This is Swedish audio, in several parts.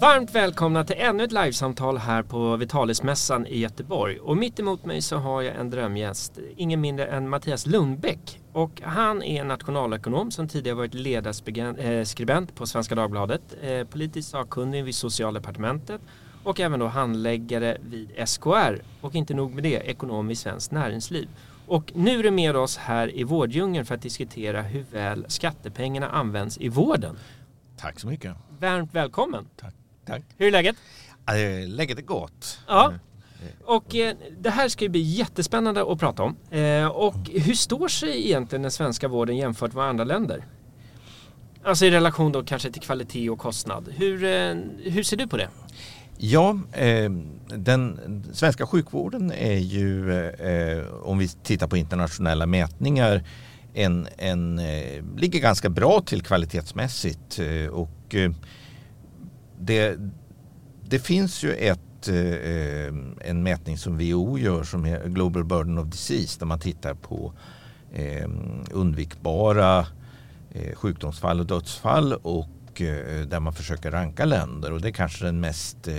Varmt välkomna till ännu ett livesamtal här på Vitalismässan i Göteborg. Och mitt emot mig så har jag en drömgäst, ingen mindre än Mattias Lundbäck. Och han är nationalekonom som tidigare varit ledarskribent på Svenska Dagbladet, eh, politisk sakkunnig vid Socialdepartementet och även då handläggare vid SKR. Och inte nog med det, ekonom i Svenskt Näringsliv. Och nu är du med oss här i Vårddjungeln för att diskutera hur väl skattepengarna används i vården. Tack så mycket. Varmt välkommen. Tack. Tack. Hur är läget? Läget är gott. Ja. Och eh, det här ska ju bli jättespännande att prata om. Eh, och hur står sig egentligen den svenska vården jämfört med andra länder? Alltså i relation då kanske till kvalitet och kostnad. Hur, eh, hur ser du på det? Ja, eh, den svenska sjukvården är ju, eh, om vi tittar på internationella mätningar, en, en, eh, ligger ganska bra till kvalitetsmässigt. och det, det finns ju ett, eh, eh en mätning som WHO gör som är Global Burden of Disease där man tittar på eh, undvikbara eh, sjukdomsfall och dödsfall och Eh, där man försöker ranka länder och det är kanske den mest eh,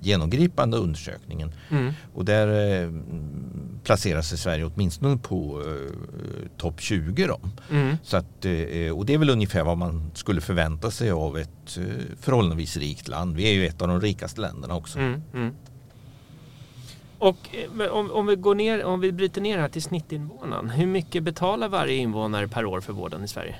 genomgripande undersökningen. Mm. Och där eh, placerar sig Sverige åtminstone på topp 20. Då. Mm. Så att, och det är väl ungefär vad man skulle förvänta sig av ett förhållandevis rikt land. Vi är ju ett av de rikaste länderna också. Mm. mm. Och om, om, vi går ner, om vi bryter ner här till snittinvånaren. Hur mycket betalar varje invånare per år för vården i Sverige?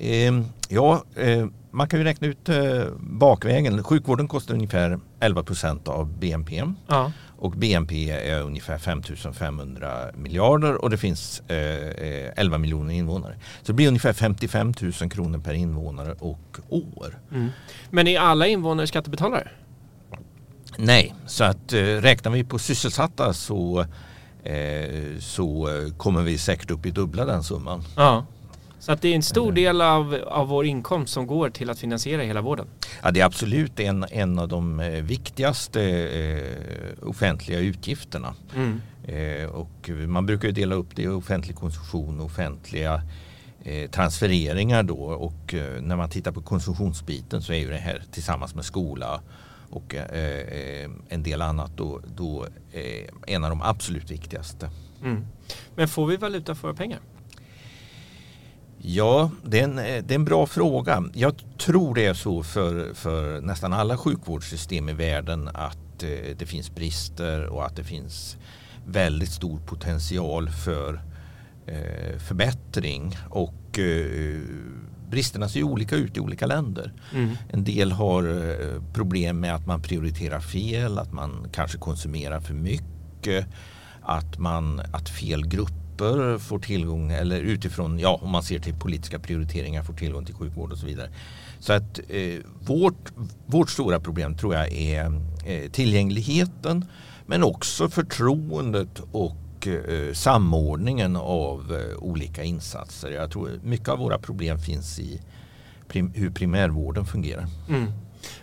Eh, ja, eh, man kan ju räkna ut eh, bakvägen. Sjukvården kostar ungefär 11 procent av BNP. Ja. Och BNP är ungefär 5 500 miljarder och det finns 11 eh, miljoner invånare. Så det blir ungefär 55 000 kronor per invånare och år. Mm. Men är alla invånare skattebetalare? Nej, så att räknar vi på sysselsatta så, så kommer vi säkert upp i dubbla den summan. Ja. Så att det är en stor del av, av vår inkomst som går till att finansiera hela vården. Ja, det är absolut en, en av de eh, viktigaste eh, offentliga utgifterna. Mm. Eh, och man brukar dela upp det i offentlig konsumtion och offentliga eh, transfereringar då. Och eh, när man tittar på konsumtionsbiten så är ju det här tillsammans med skola och en del annat då, då en av de absolut viktigaste. Mm. Men får vi valuta för våra pengar? Ja, det är, en, det är en bra fråga. Jag tror det är så för, för nästan alla sjukvårdssystem i världen att eh, det finns brister och att det finns väldigt stor potential för eh, förbättring. Och eh, bristerna ser olika ut i olika länder. Mm. En del har eh, problem med att man prioriterar fel, att man kanske konsumerar för mycket, att, man, att fel grupper grupper får tillgång, eller utifrån, ja om man ser till politiska prioriteringar, får tillgång till sjukvård och så vidare. Så att eh, vårt, vårt stora problem tror jag är eh, tillgängligheten men också förtroendet och eh, samordningen av eh, olika insatser. Jag tror mycket av våra problem finns i prim, hur primärvården fungerar. Mm.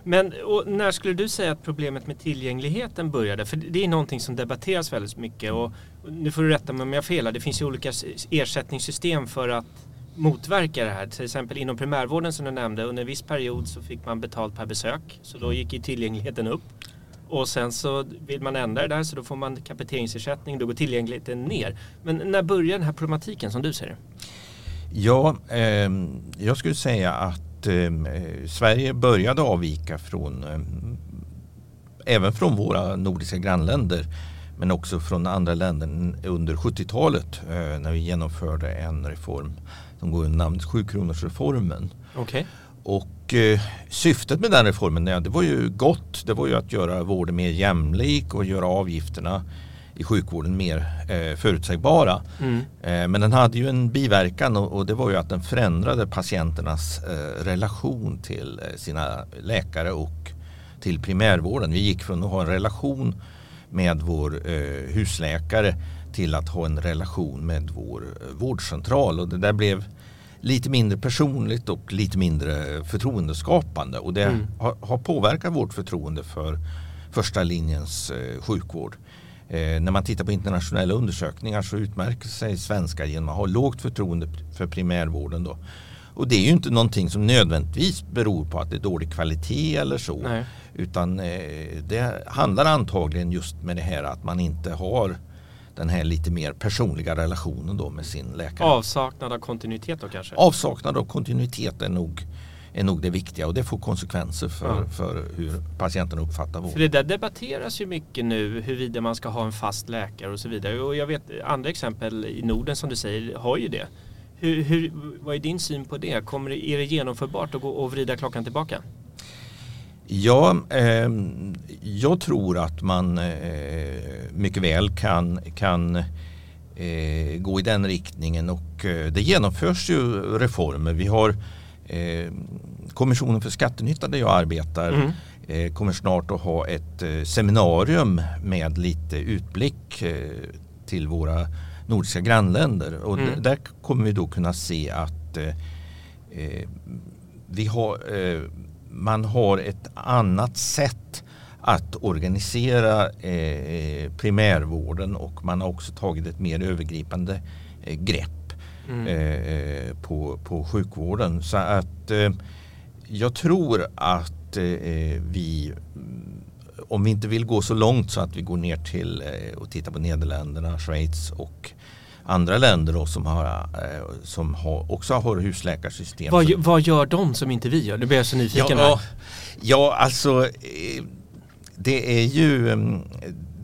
Men när skulle du säga att problemet med tillgängligheten började? För det är någonting som debatteras väldigt mycket och nu får du rätta mig om jag har fel. Det finns ju olika ersättningssystem för att motverka det här. Till exempel inom primärvården som du nämnde, under en viss period så fick man betalt per besök. Så då gick ju tillgängligheten upp. Och sen så vill man ändra det där så då får man kapiteringsersättning, då går tillgängligheten ner. Men när börjar den här problematiken som du ser det? Ja, eh, jag skulle säga att eh, Sverige började avvika från eh, även från våra nordiska grannländer men också från andra länder under 70-talet eh, när vi genomförde en reform som går under namnet sjukronorsreformen. Okay. Och eh, syftet med den reformen ja, det var ju gott. Det var ju att göra vården mer jämlik och göra avgifterna i sjukvården mer eh, förutsägbara. Mm. Eh, men den hade ju en biverkan och, och, det var ju att den förändrade patienternas eh, relation till eh, sina läkare och till primärvården. Vi gick från att ha en relation med vår eh, husläkare till att ha en relation med vår eh, vårdcentral och det där blev lite mindre personligt och lite mindre förtroendeskapande och det mm. har, har, påverkat vårt förtroende för första linjens eh, sjukvård. Eh, när man tittar på internationella undersökningar så utmärker sig svenskar genom att ha lågt förtroende för primärvården. Då. Och det är ju inte någonting som nödvändigtvis beror på att det är dålig kvalitet eller så. Nej. Utan eh, det handlar antagligen just med det här att man inte har den här lite mer personliga relationen då med sin läkare. Avsaknad av kontinuitet då kanske? Avsaknad av kontinuitet är nog, är nog det viktiga och det får konsekvenser för, ja. för hur patienten uppfattar vård. För det där debatteras ju mycket nu huruvida man ska ha en fast läkare och så vidare. Och jag vet andra exempel i Norden som du säger har ju det. Hur, hur, vad är din syn på det? Kommer det? Är det genomförbart att gå och vrida klockan tillbaka? Ja, eh, jag tror att man eh, mycket väl kan, kan eh, gå i den riktningen och eh, det genomförs ju reformer. Vi har eh, Kommissionen för skattenytta där jag arbetar mm. Eh, kommer snart att ha ett seminarium med lite utblick till våra nordiska grannländer och mm. där kommer vi då kunna se att vi har man har ett annat sätt att organisera eh, primärvården och man har också tagit ett mer övergripande eh, grepp mm. eh, på, på sjukvården. Så att eh, jag tror att eh, vi om vi inte vill gå så långt så att vi går ner till eh, och tittar på Nederländerna, Schweiz och andra länder då som, har, eh, som har, också har husläkarsystem. Vad, vad gör de som inte vi gör? Nu blir jag så nyfiken. Ja, ja, alltså eh, det är ju mm,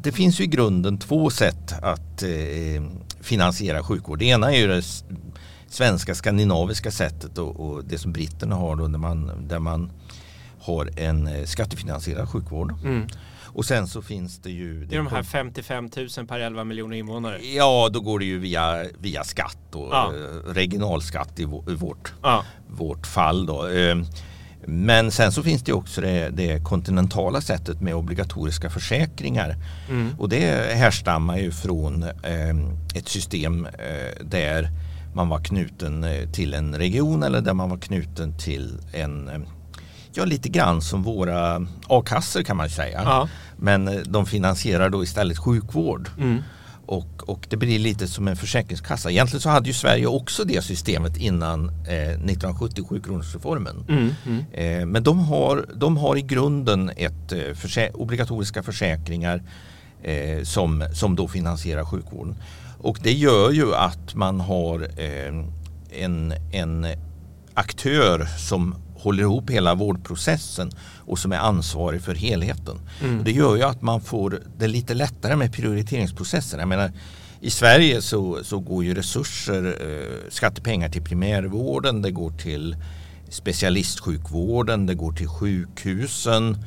det finns ju i grunden två sätt att eh, finansiera sjukvård. Det ena är ju det svenska skandinaviska sättet och, och det som britterna har då där man, där man har en skattefinansierad sjukvård. Mm. Och sen så finns det ju... Det är de här 55 000 per 11 miljoner invånare? Ja, då går det ju via, via skatt och ja. Eh, regionalskatt i vårt, ja. vårt fall. Då. Ehm, men sen så finns det också det, det kontinentala sättet med obligatoriska försäkringar. Mm. Och det härstammar ju från ehm, ett system eh, där man var knuten eh, till en region eller där man var knuten till en Ja, lite grann som våra a-kassor kan man säga. Ja. Men eh, de finansierar då istället sjukvård. Mm. Och, och, det blir lite som en försäkringskassa. Egentligen så hade ju Sverige också det systemet innan eh, 1970 sjukronorsreformen. Mm, mm. eh, men de har, de har i grunden ett eh, försä obligatoriska försäkringar eh, som, som då finansierar sjukvården. Och det gör ju att man har eh, en, en aktör som håller ihop hela vårdprocessen och som är ansvarig för helheten. Mm. Det gör ju att man får det lite lättare med prioriteringsprocessen. Jag menar, I Sverige så, så går ju resurser, eh, skattepengar till primärvården, det går till specialistsjukvården, det går till sjukhusen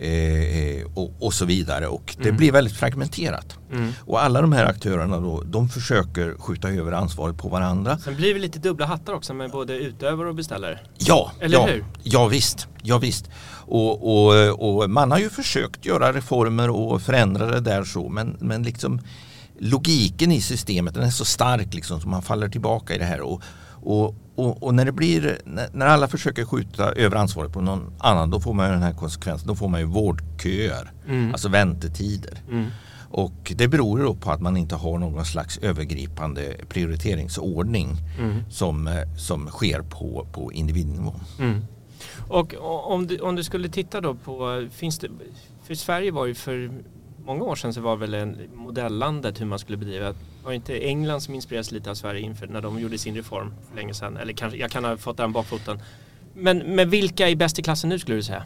eh, och, och, så vidare. Och det mm. blir väldigt fragmenterat. Mm. Och alla de här aktörerna då, de försöker skjuta över ansvaret på varandra. Sen blir det lite dubbla hattar också med både utövare och beställare. Ja, Eller ja, hur? ja visst. Ja, visst. Och, och, och, man har ju försökt göra reformer och förändra det där så men, men liksom logiken i systemet den är så stark liksom så man faller tillbaka i det här. Och, och, och, och, när det blir, när alla försöker skjuta över ansvaret på någon annan då får man ju den här konsekvensen. Då får man ju vårdköer, mm. alltså väntetider. Mm. Och det beror då på att man inte har någon slags övergripande prioriteringsordning mm. som, som sker på, på individnivå. Mm. Och om du, om du skulle titta då på, finns det, för Sverige var ju för många år sedan så var väl en modellandet hur man skulle bedriva var inte England som inspirerades lite av Sverige inför när de gjorde sin reform för länge sedan? Eller kanske, jag kan ha fått den bakfoten. Men, men vilka är bäst i klassen nu skulle du säga?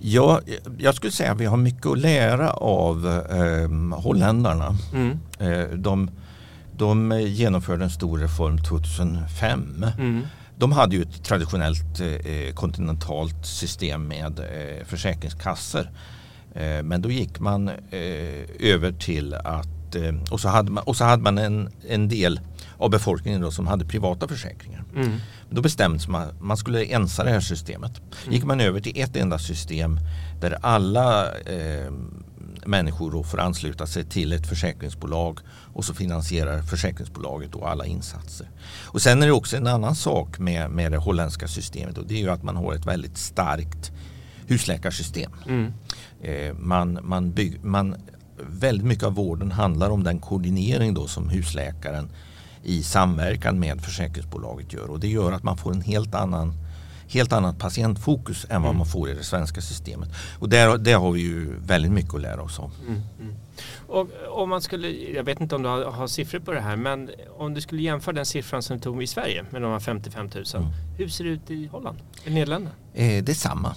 Ja, jag skulle säga att vi har mycket att lära av eh, holländarna. Mm. Eh, de, de genomförde en stor reform 2005. Mm. De hade ju ett traditionellt eh, kontinentalt system med eh, försäkringskassor. Eh, men då gick man eh, över till att eh, och så hade man, och så hade man en, en del av befolkningen då som hade privata försäkringar. Mm. Då bestämdes man man skulle ensa det här systemet. Mm. gick man över till ett enda system där alla eh, människor då får ansluta sig till ett försäkringsbolag och så finansierar försäkringsbolaget då alla insatser. Och sen är det också en annan sak med, med det holländska systemet och det är ju att man har ett väldigt starkt husläkarsystem. Mm. Eh, man, man bygg, man, väldigt mycket av vården handlar om den koordinering då som husläkaren i samverkan med försäkringsbolaget gör och det gör att man får en helt annan helt annat patientfokus än vad Mm. man får i det svenska systemet. Och där, där har vi ju väldigt mycket att lära oss om. Mm. Mm. Och om man skulle, jag vet inte om du har, har siffror på det här, men om du skulle jämföra den siffran som tog i Sverige med de här 55 000. Mm. Hur ser det ut i Holland? I Nederländerna? Eh, det är samma.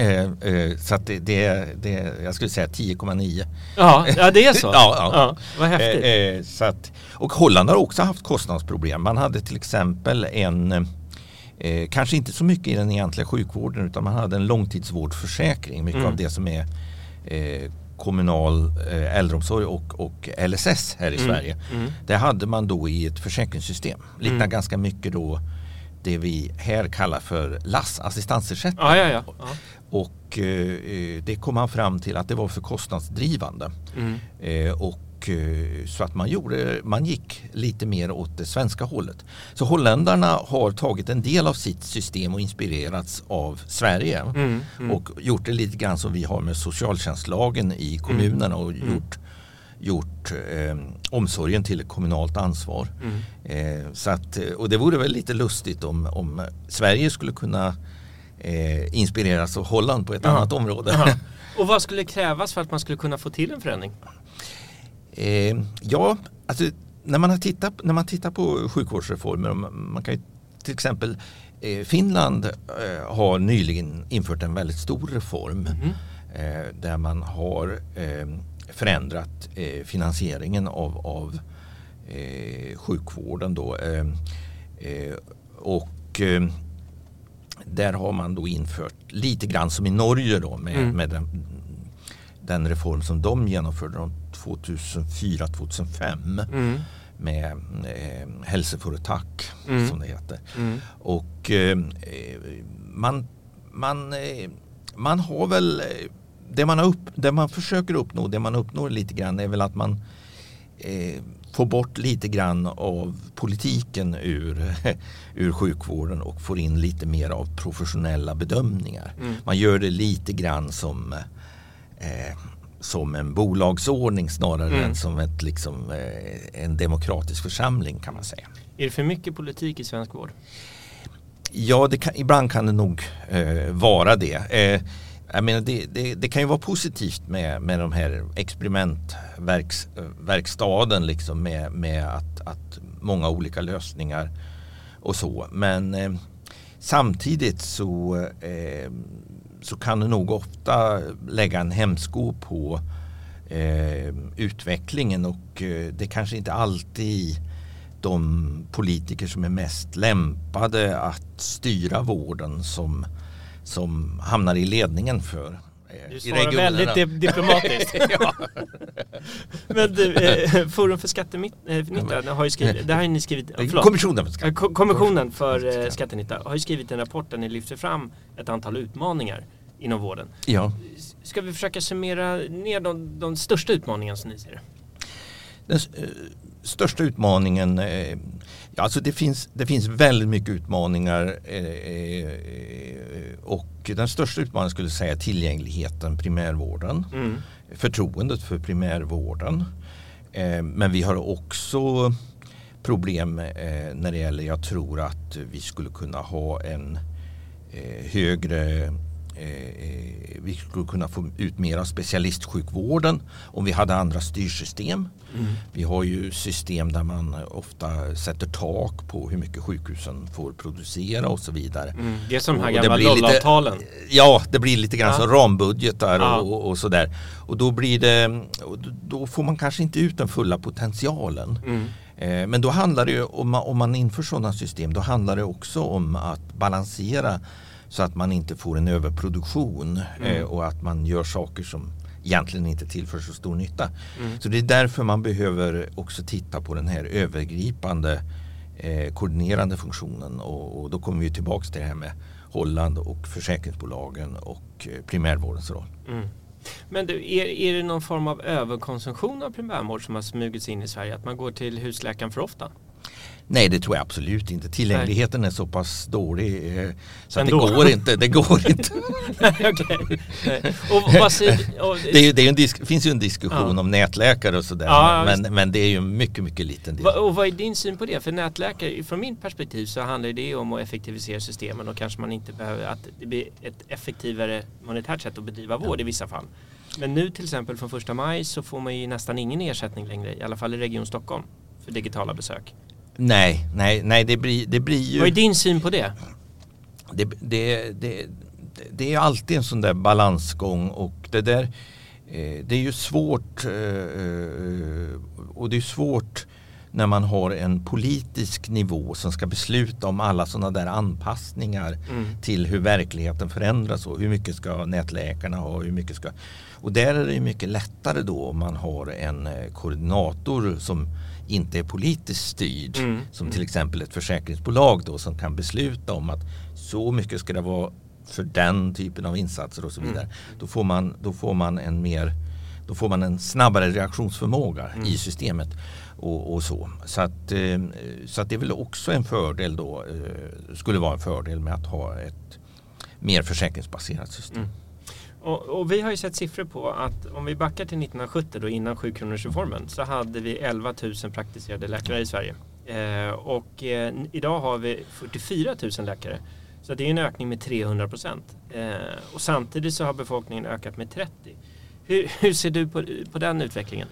Eh, eh, så att det, det, det, jag skulle säga 10,9. Ja, ja det är så? Ja, ja. vad häftigt. Eh, eh, så att, och Holland har också haft kostnadsproblem. Man hade till exempel en, eh, kanske inte så mycket i den egentliga sjukvården utan man hade en långtidsvårdsförsäkring. Mycket Mm. av det som är eh, kommunal eh, äldreomsorg och, och LSS här i Mm. Sverige. Mm. Det hade man då i ett försäkringssystem. Liknar Mm. ganska mycket då det vi här kallar för LAS, assistansersättning. Ja, ja, ja. ja. Och eh, eh, det kom man fram till att det var för kostnadsdrivande. Mm. Eh, och, så att man, gjorde, man gick lite mer åt det svenska hållet. Så holländarna har tagit en del av sitt system och inspirerats av Sverige. Mm. Mm. Och gjort det lite grann som vi har med socialtjänstlagen i kommunerna och Mm. gjort, gjort eh, omsorgen till ett kommunalt ansvar. Mm. Eh, så att, och det vore väl lite lustigt om, om Sverige skulle kunna eh, inspireras av Holland på ett Ja. annat område. Ja. Och vad skulle krävas för att man skulle kunna få till en förändring? Eh, ja, alltså när man, har tittat, när man tittar på sjukvårdsreformer, man kan ju till exempel eh, Finland eh, har nyligen infört en väldigt stor reform Mm. där man har eh, förändrat finansieringen av, av sjukvården. Då, och där har man då infört lite grann som i Norge då med, Mm. med den, den reform som de genomförde 2004-2005 Mm. med eh, hälsoföretag Mm. som det heter. Mm. Och eh, man, man, eh, man har väl eh, det man, upp, det man försöker uppnå, det man uppnår lite grann är väl att man eh, får bort lite grann av politiken ur, ur sjukvården och får in lite mer av professionella bedömningar. Mm. Man gör det lite grann som eh, som en bolagsordning snarare Mm. än som ett, liksom, eh, en demokratisk församling kan man säga. Är det för mycket politik i svensk vård? Ja, det kan, ibland kan det nog eh, vara det. Jag menar, det, det. Det kan ju vara positivt med, med de här experimentverkstaden liksom med, med att, att många olika lösningar och så. Men eh, samtidigt så, eh, så kan det nog ofta lägga en hämsko på eh, utvecklingen och eh, det kanske inte alltid de politiker som är mest lämpade att styra vården som, som hamnar i ledningen för eh, Du i svarar väldigt dip- diplomatiskt. ja. Men du, eh, Forum för skattenytta har ju skrivit, det har ni skrivit, förlåt. Kommissionen för Eh, skatt. ko- Kommissionen för eh, skattenytta har ju skrivit en rapport där ni lyfter fram ett antal utmaningar inom vården. Ja. Ska vi försöka summera ner de, de största utmaningarna som ni ser? Den eh, största utmaningen, eh, alltså det finns, det finns väldigt mycket utmaningar eh, eh, och den största utmaningen skulle jag säga är tillgängligheten, primärvården, Mm. förtroendet för primärvården. Eh, men vi har också problem eh, när det gäller, jag tror att vi skulle kunna ha en eh, högre vi skulle kunna få ut mer av specialistsjukvården om vi hade andra styrsystem. Mm. Vi har ju system där man ofta sätter tak på hur mycket sjukhusen får producera och så vidare. Mm. Det är som de här gamla LOL-avtalen. Ja, det blir lite grann Ja. som rambudgetar Ja. och, och, sådär. Och då blir det, då- får man kanske inte ut den fulla potentialen. Mm. Eh, Men då handlar det ju, om man, om man inför sådana system, då handlar det också om att balansera så att man inte får en överproduktion Mm. eh, och att man gör saker som egentligen inte tillför så stor nytta. Mm. Så det är därför man behöver också titta på den här övergripande eh, koordinerande funktionen och, och då kommer vi tillbaka till det här med Holland och försäkringsbolagen och eh, primärvårdens roll. Mm. Men du, är, är det någon form av överkonsumtion av primärvård som har smugit sig in i Sverige? Att man går till husläkaren för ofta? Nej, det tror jag absolut inte. Tillgängligheten är så pass dålig eh, så att det går inte. Det går inte. Nej, okej. Nej. Och vad säger... och- Det, är, ju- det är ju en disk, finns ju en diskussion Ja. om nätläkare och sådär. Ja, men, visst. men det är ju mycket, mycket liten del. Och vad är din syn på det? För nätläkare, från min perspektiv så handlar det om att effektivisera systemen och kanske man inte behöver att det blir ett effektivare monetärt sätt att bedriva vård i vissa fall. Men nu till exempel från första maj så får man ju nästan ingen ersättning längre, i alla fall i Region Stockholm, för digitala besök. Nej, nej, nej det blir, det blir ju... Vad är din syn på det? det, det, det, det är alltid en sån där balansgång och det där eh, det är ju svårt eh, eh, och det är svårt när man har en politisk nivå som ska besluta om alla sådana där anpassningar Mm. till hur verkligheten förändras och hur mycket ska nätläkarna ha, hur mycket ska... Och där är det mycket lättare då om man har en koordinator som inte är politiskt styrd Mm. som till exempel ett försäkringsbolag då som kan besluta om att så mycket ska det vara för den typen av insatser och så Mm. vidare. Då, får man, då får man en mer då får man en snabbare reaktionsförmåga Mm. i systemet. Och, och så. Så, att, eh, så att det är väl också en fördel då, eh, skulle vara en fördel med att ha ett mer försäkringsbaserat system. Mm. Och, och vi har ju sett siffror på att om vi backar till 1970 då innan 7-kronorsreformen så hade vi 11 000 praktiserade läkare i Sverige. Eh, och eh, idag har vi 44 000 läkare. Så det är en ökning med 300 procent. Eh, och samtidigt så har befolkningen ökat med 30. Hur, hur ser du på, på den utvecklingen?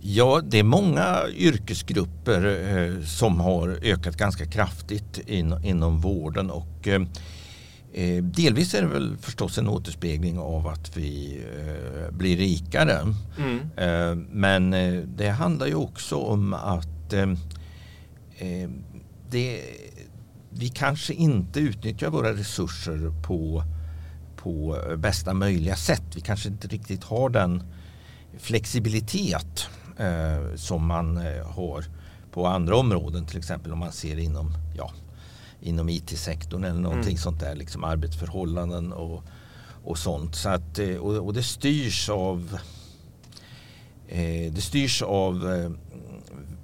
Ja, det är många yrkesgrupper eh, som har ökat ganska kraftigt in, inom vården och eh, delvis är det väl förstås en återspegling av att vi eh, blir rikare. Mm. Eh, men eh, det handlar ju också om att eh, eh, det, vi kanske inte utnyttjar våra resurser på, på bästa möjliga sätt. Vi kanske inte riktigt har den flexibilitet eh, som man eh, har på andra områden. Till exempel om man ser inom, ja, inom IT-sektorn eller någonting Mm. sånt där. Liksom arbetsförhållanden och, och sånt. Så att, eh, och, och det styrs av eh, det styrs av eh,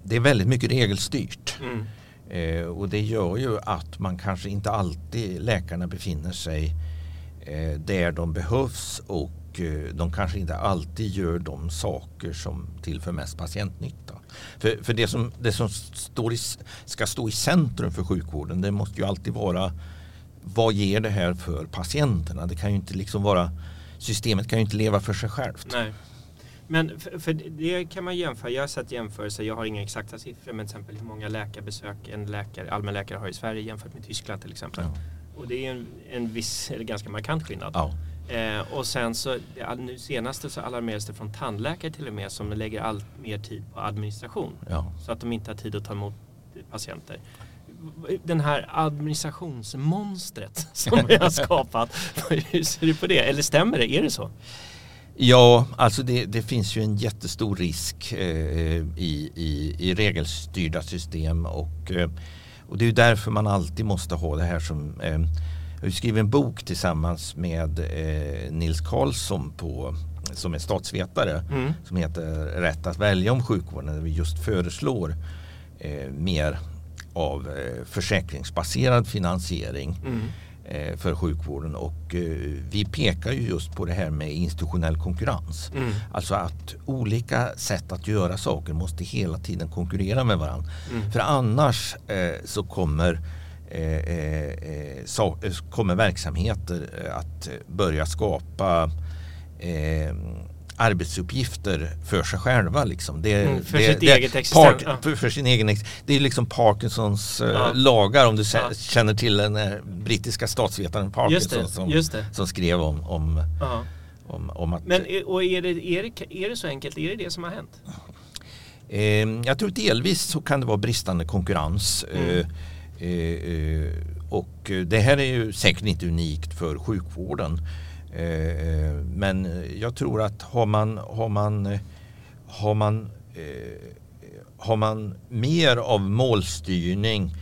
det är väldigt mycket regelstyrt. Mm. Eh, och det gör ju att man kanske inte alltid läkarna befinner sig där de behövs och de kanske inte alltid gör de saker som tillför mest patientnytta. För, för det som, det som står i, ska stå i centrum för sjukvården det måste ju alltid vara vad ger det här för patienterna? Det kan ju inte liksom vara systemet kan ju inte leva för sig självt. Nej. Men för, för det kan man jämföra. Jag har sett jämförelser. Jag har inga exakta siffror. Men till exempel hur många läkarbesök en läkare, allmänläkare har i Sverige jämfört med Tyskland till exempel. Ja. Och det är en, en viss, eller ganska markant skillnad. Ja. Eh, och sen så, nu senaste så alarmeras det från tandläkare till och med som lägger allt mer tid på administration. Ja. Så att de inte har tid att ta emot patienter. Den här administrationsmonstret som vi har skapat. Hur ser du på det? Eller stämmer det? Är det så? Ja, alltså det, det finns ju en jättestor risk eh, i, i, i regelstyrda system och, eh, och det är ju därför man alltid måste ha det här som eh, har skrivit en bok tillsammans med eh, Nils Karlsson på, som är statsvetare Mm. som heter Rätt att välja om sjukvården där vi just föreslår eh, mer av eh, försäkringsbaserad finansiering Mm. eh, för sjukvården och eh, vi pekar ju just på det här med institutionell konkurrens. Mm. Alltså att olika sätt att göra saker måste hela tiden konkurrera med varandra. Mm. För annars eh, så kommer, så, eh, kommer verksamheter eh, att börja skapa eh, arbetsuppgifter för sig själva. Liksom. Det, Mm, för det, sitt det, eget existens, ja. för, för sin egen Det är liksom Parkinsons eh, Ja. lagar om du Ja. känner till den brittiska statsvetaren Just Parkinson det, som, just som skrev om, om, om, om att Men och är, det, är, det, är det så enkelt? Är det det som har hänt? Eh, jag tror delvis så kan det vara bristande konkurrens. Mm. Eh, Eh, eh, och det här är ju säkert inte unikt för sjukvården. Eh, men jag tror att har man, har man, har man, har man mer av målstyrning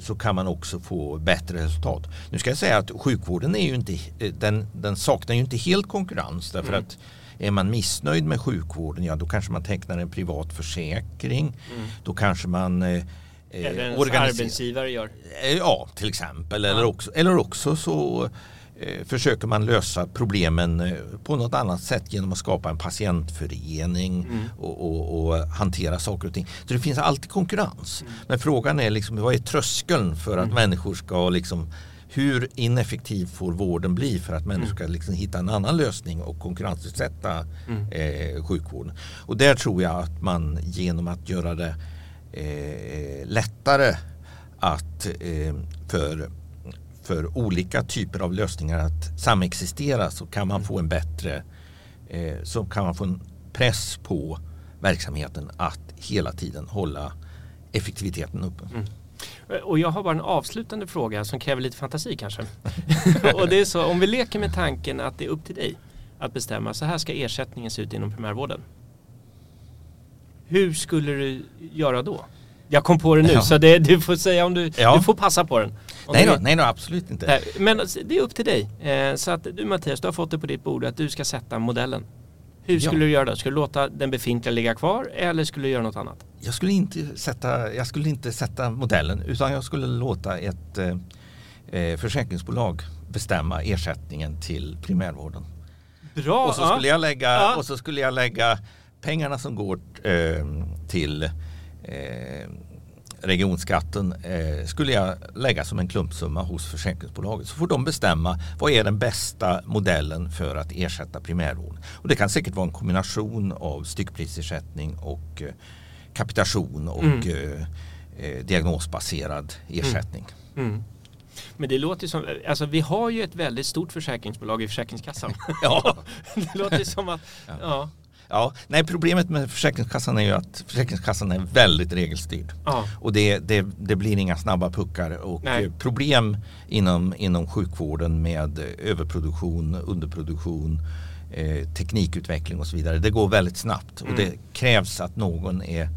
så kan man också få bättre resultat. Nu ska jag säga att sjukvården är ju inte, den, den saknar ju inte helt konkurrens därför mm. att är man missnöjd med sjukvården, ja då kanske man tecknar en privat försäkring. Mm. Då kanske man eh, eller ens arbetsgivare gör. Eh, ja, till exempel. Ja. Eller, också, eller också så eh, försöker man lösa problemen på något annat sätt genom att skapa en patientförening mm. och, och, och, hantera saker och ting. Så det finns alltid konkurrens. Mm. Men frågan är liksom, vad är tröskeln för att mm. människor ska liksom hur ineffektiv får vården bli för att människor ska liksom hitta en annan lösning och konkurrensutsätta mm. eh, sjukvården. Och där tror jag att man genom att göra det eh, lättare att eh, för, för olika typer av lösningar att samexistera så kan man få en bättre eh, så kan man få en press på verksamheten att hela tiden hålla effektiviteten uppe. Mm. Och jag har bara en avslutande fråga som kräver lite fantasi kanske. och det är så, om vi leker med tanken att det är upp till dig att bestämma, så här ska ersättningen se ut inom primärvården. Hur skulle du göra då? Jag kom på det nu ja. så det, du får säga om du, ja. du får passa på den. Nej då, nej då, absolut inte. Men alltså, det är upp till dig. Eh, så att du Mattias, du har fått det på ditt bord att du ska sätta modellen. Hur skulle ja. du göra då? Skulle du låta den befintliga ligga kvar eller skulle du göra något annat? Jag skulle inte sätta, jag skulle inte sätta modellen utan jag skulle låta ett eh, eh försäkringsbolag bestämma ersättningen till primärvården. Bra! Och så skulle jag lägga, och så skulle jag lägga pengarna som går eh, till eh, regionskatten eh, skulle jag lägga som en klumpsumma hos försäkringsbolaget. Så får de bestämma vad är den bästa modellen för att ersätta primärvården. Och det kan säkert vara en kombination av styckprisersättning och eh, kapitation och mm. Eh, eh, diagnosbaserad ersättning. Mm. Mm. Men det låter som, alltså vi har ju ett väldigt stort försäkringsbolag i Försäkringskassan. ja. det låter som att, ja. ja. Ja, nej, problemet med Försäkringskassan är ju att Försäkringskassan är väldigt regelstyrd. Ja. Och det, det, det, blir inga snabba puckar. Och nej. problem inom, inom sjukvården med överproduktion, underproduktion, eh, teknikutveckling och så vidare. Det går väldigt snabbt. Mm. Och det krävs att någon är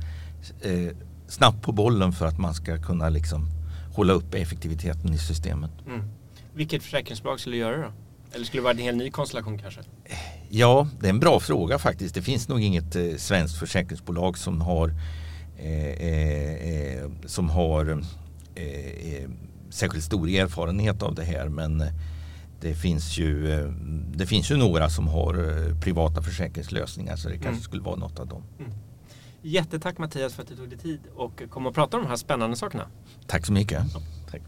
eh, snabbt på bollen för att man ska kunna liksom hålla uppe effektiviteten i systemet. Mm. Vilket försäkringsbolag skulle göra det då? Eller skulle det vara en helt ny konstellation kanske? Ja, det är en bra fråga faktiskt. Det finns nog inget eh, svenskt försäkringsbolag som har, eh, eh, eh som har eh, särskilt stor erfarenhet av det här. Men det finns ju, det finns ju några som har privata försäkringslösningar så det kanske mm. skulle vara något av dem. Mm. Jättetack Mattias för att du tog dig tid och kom och pratade om de här spännande sakerna. Tack så mycket. Ja. Tack.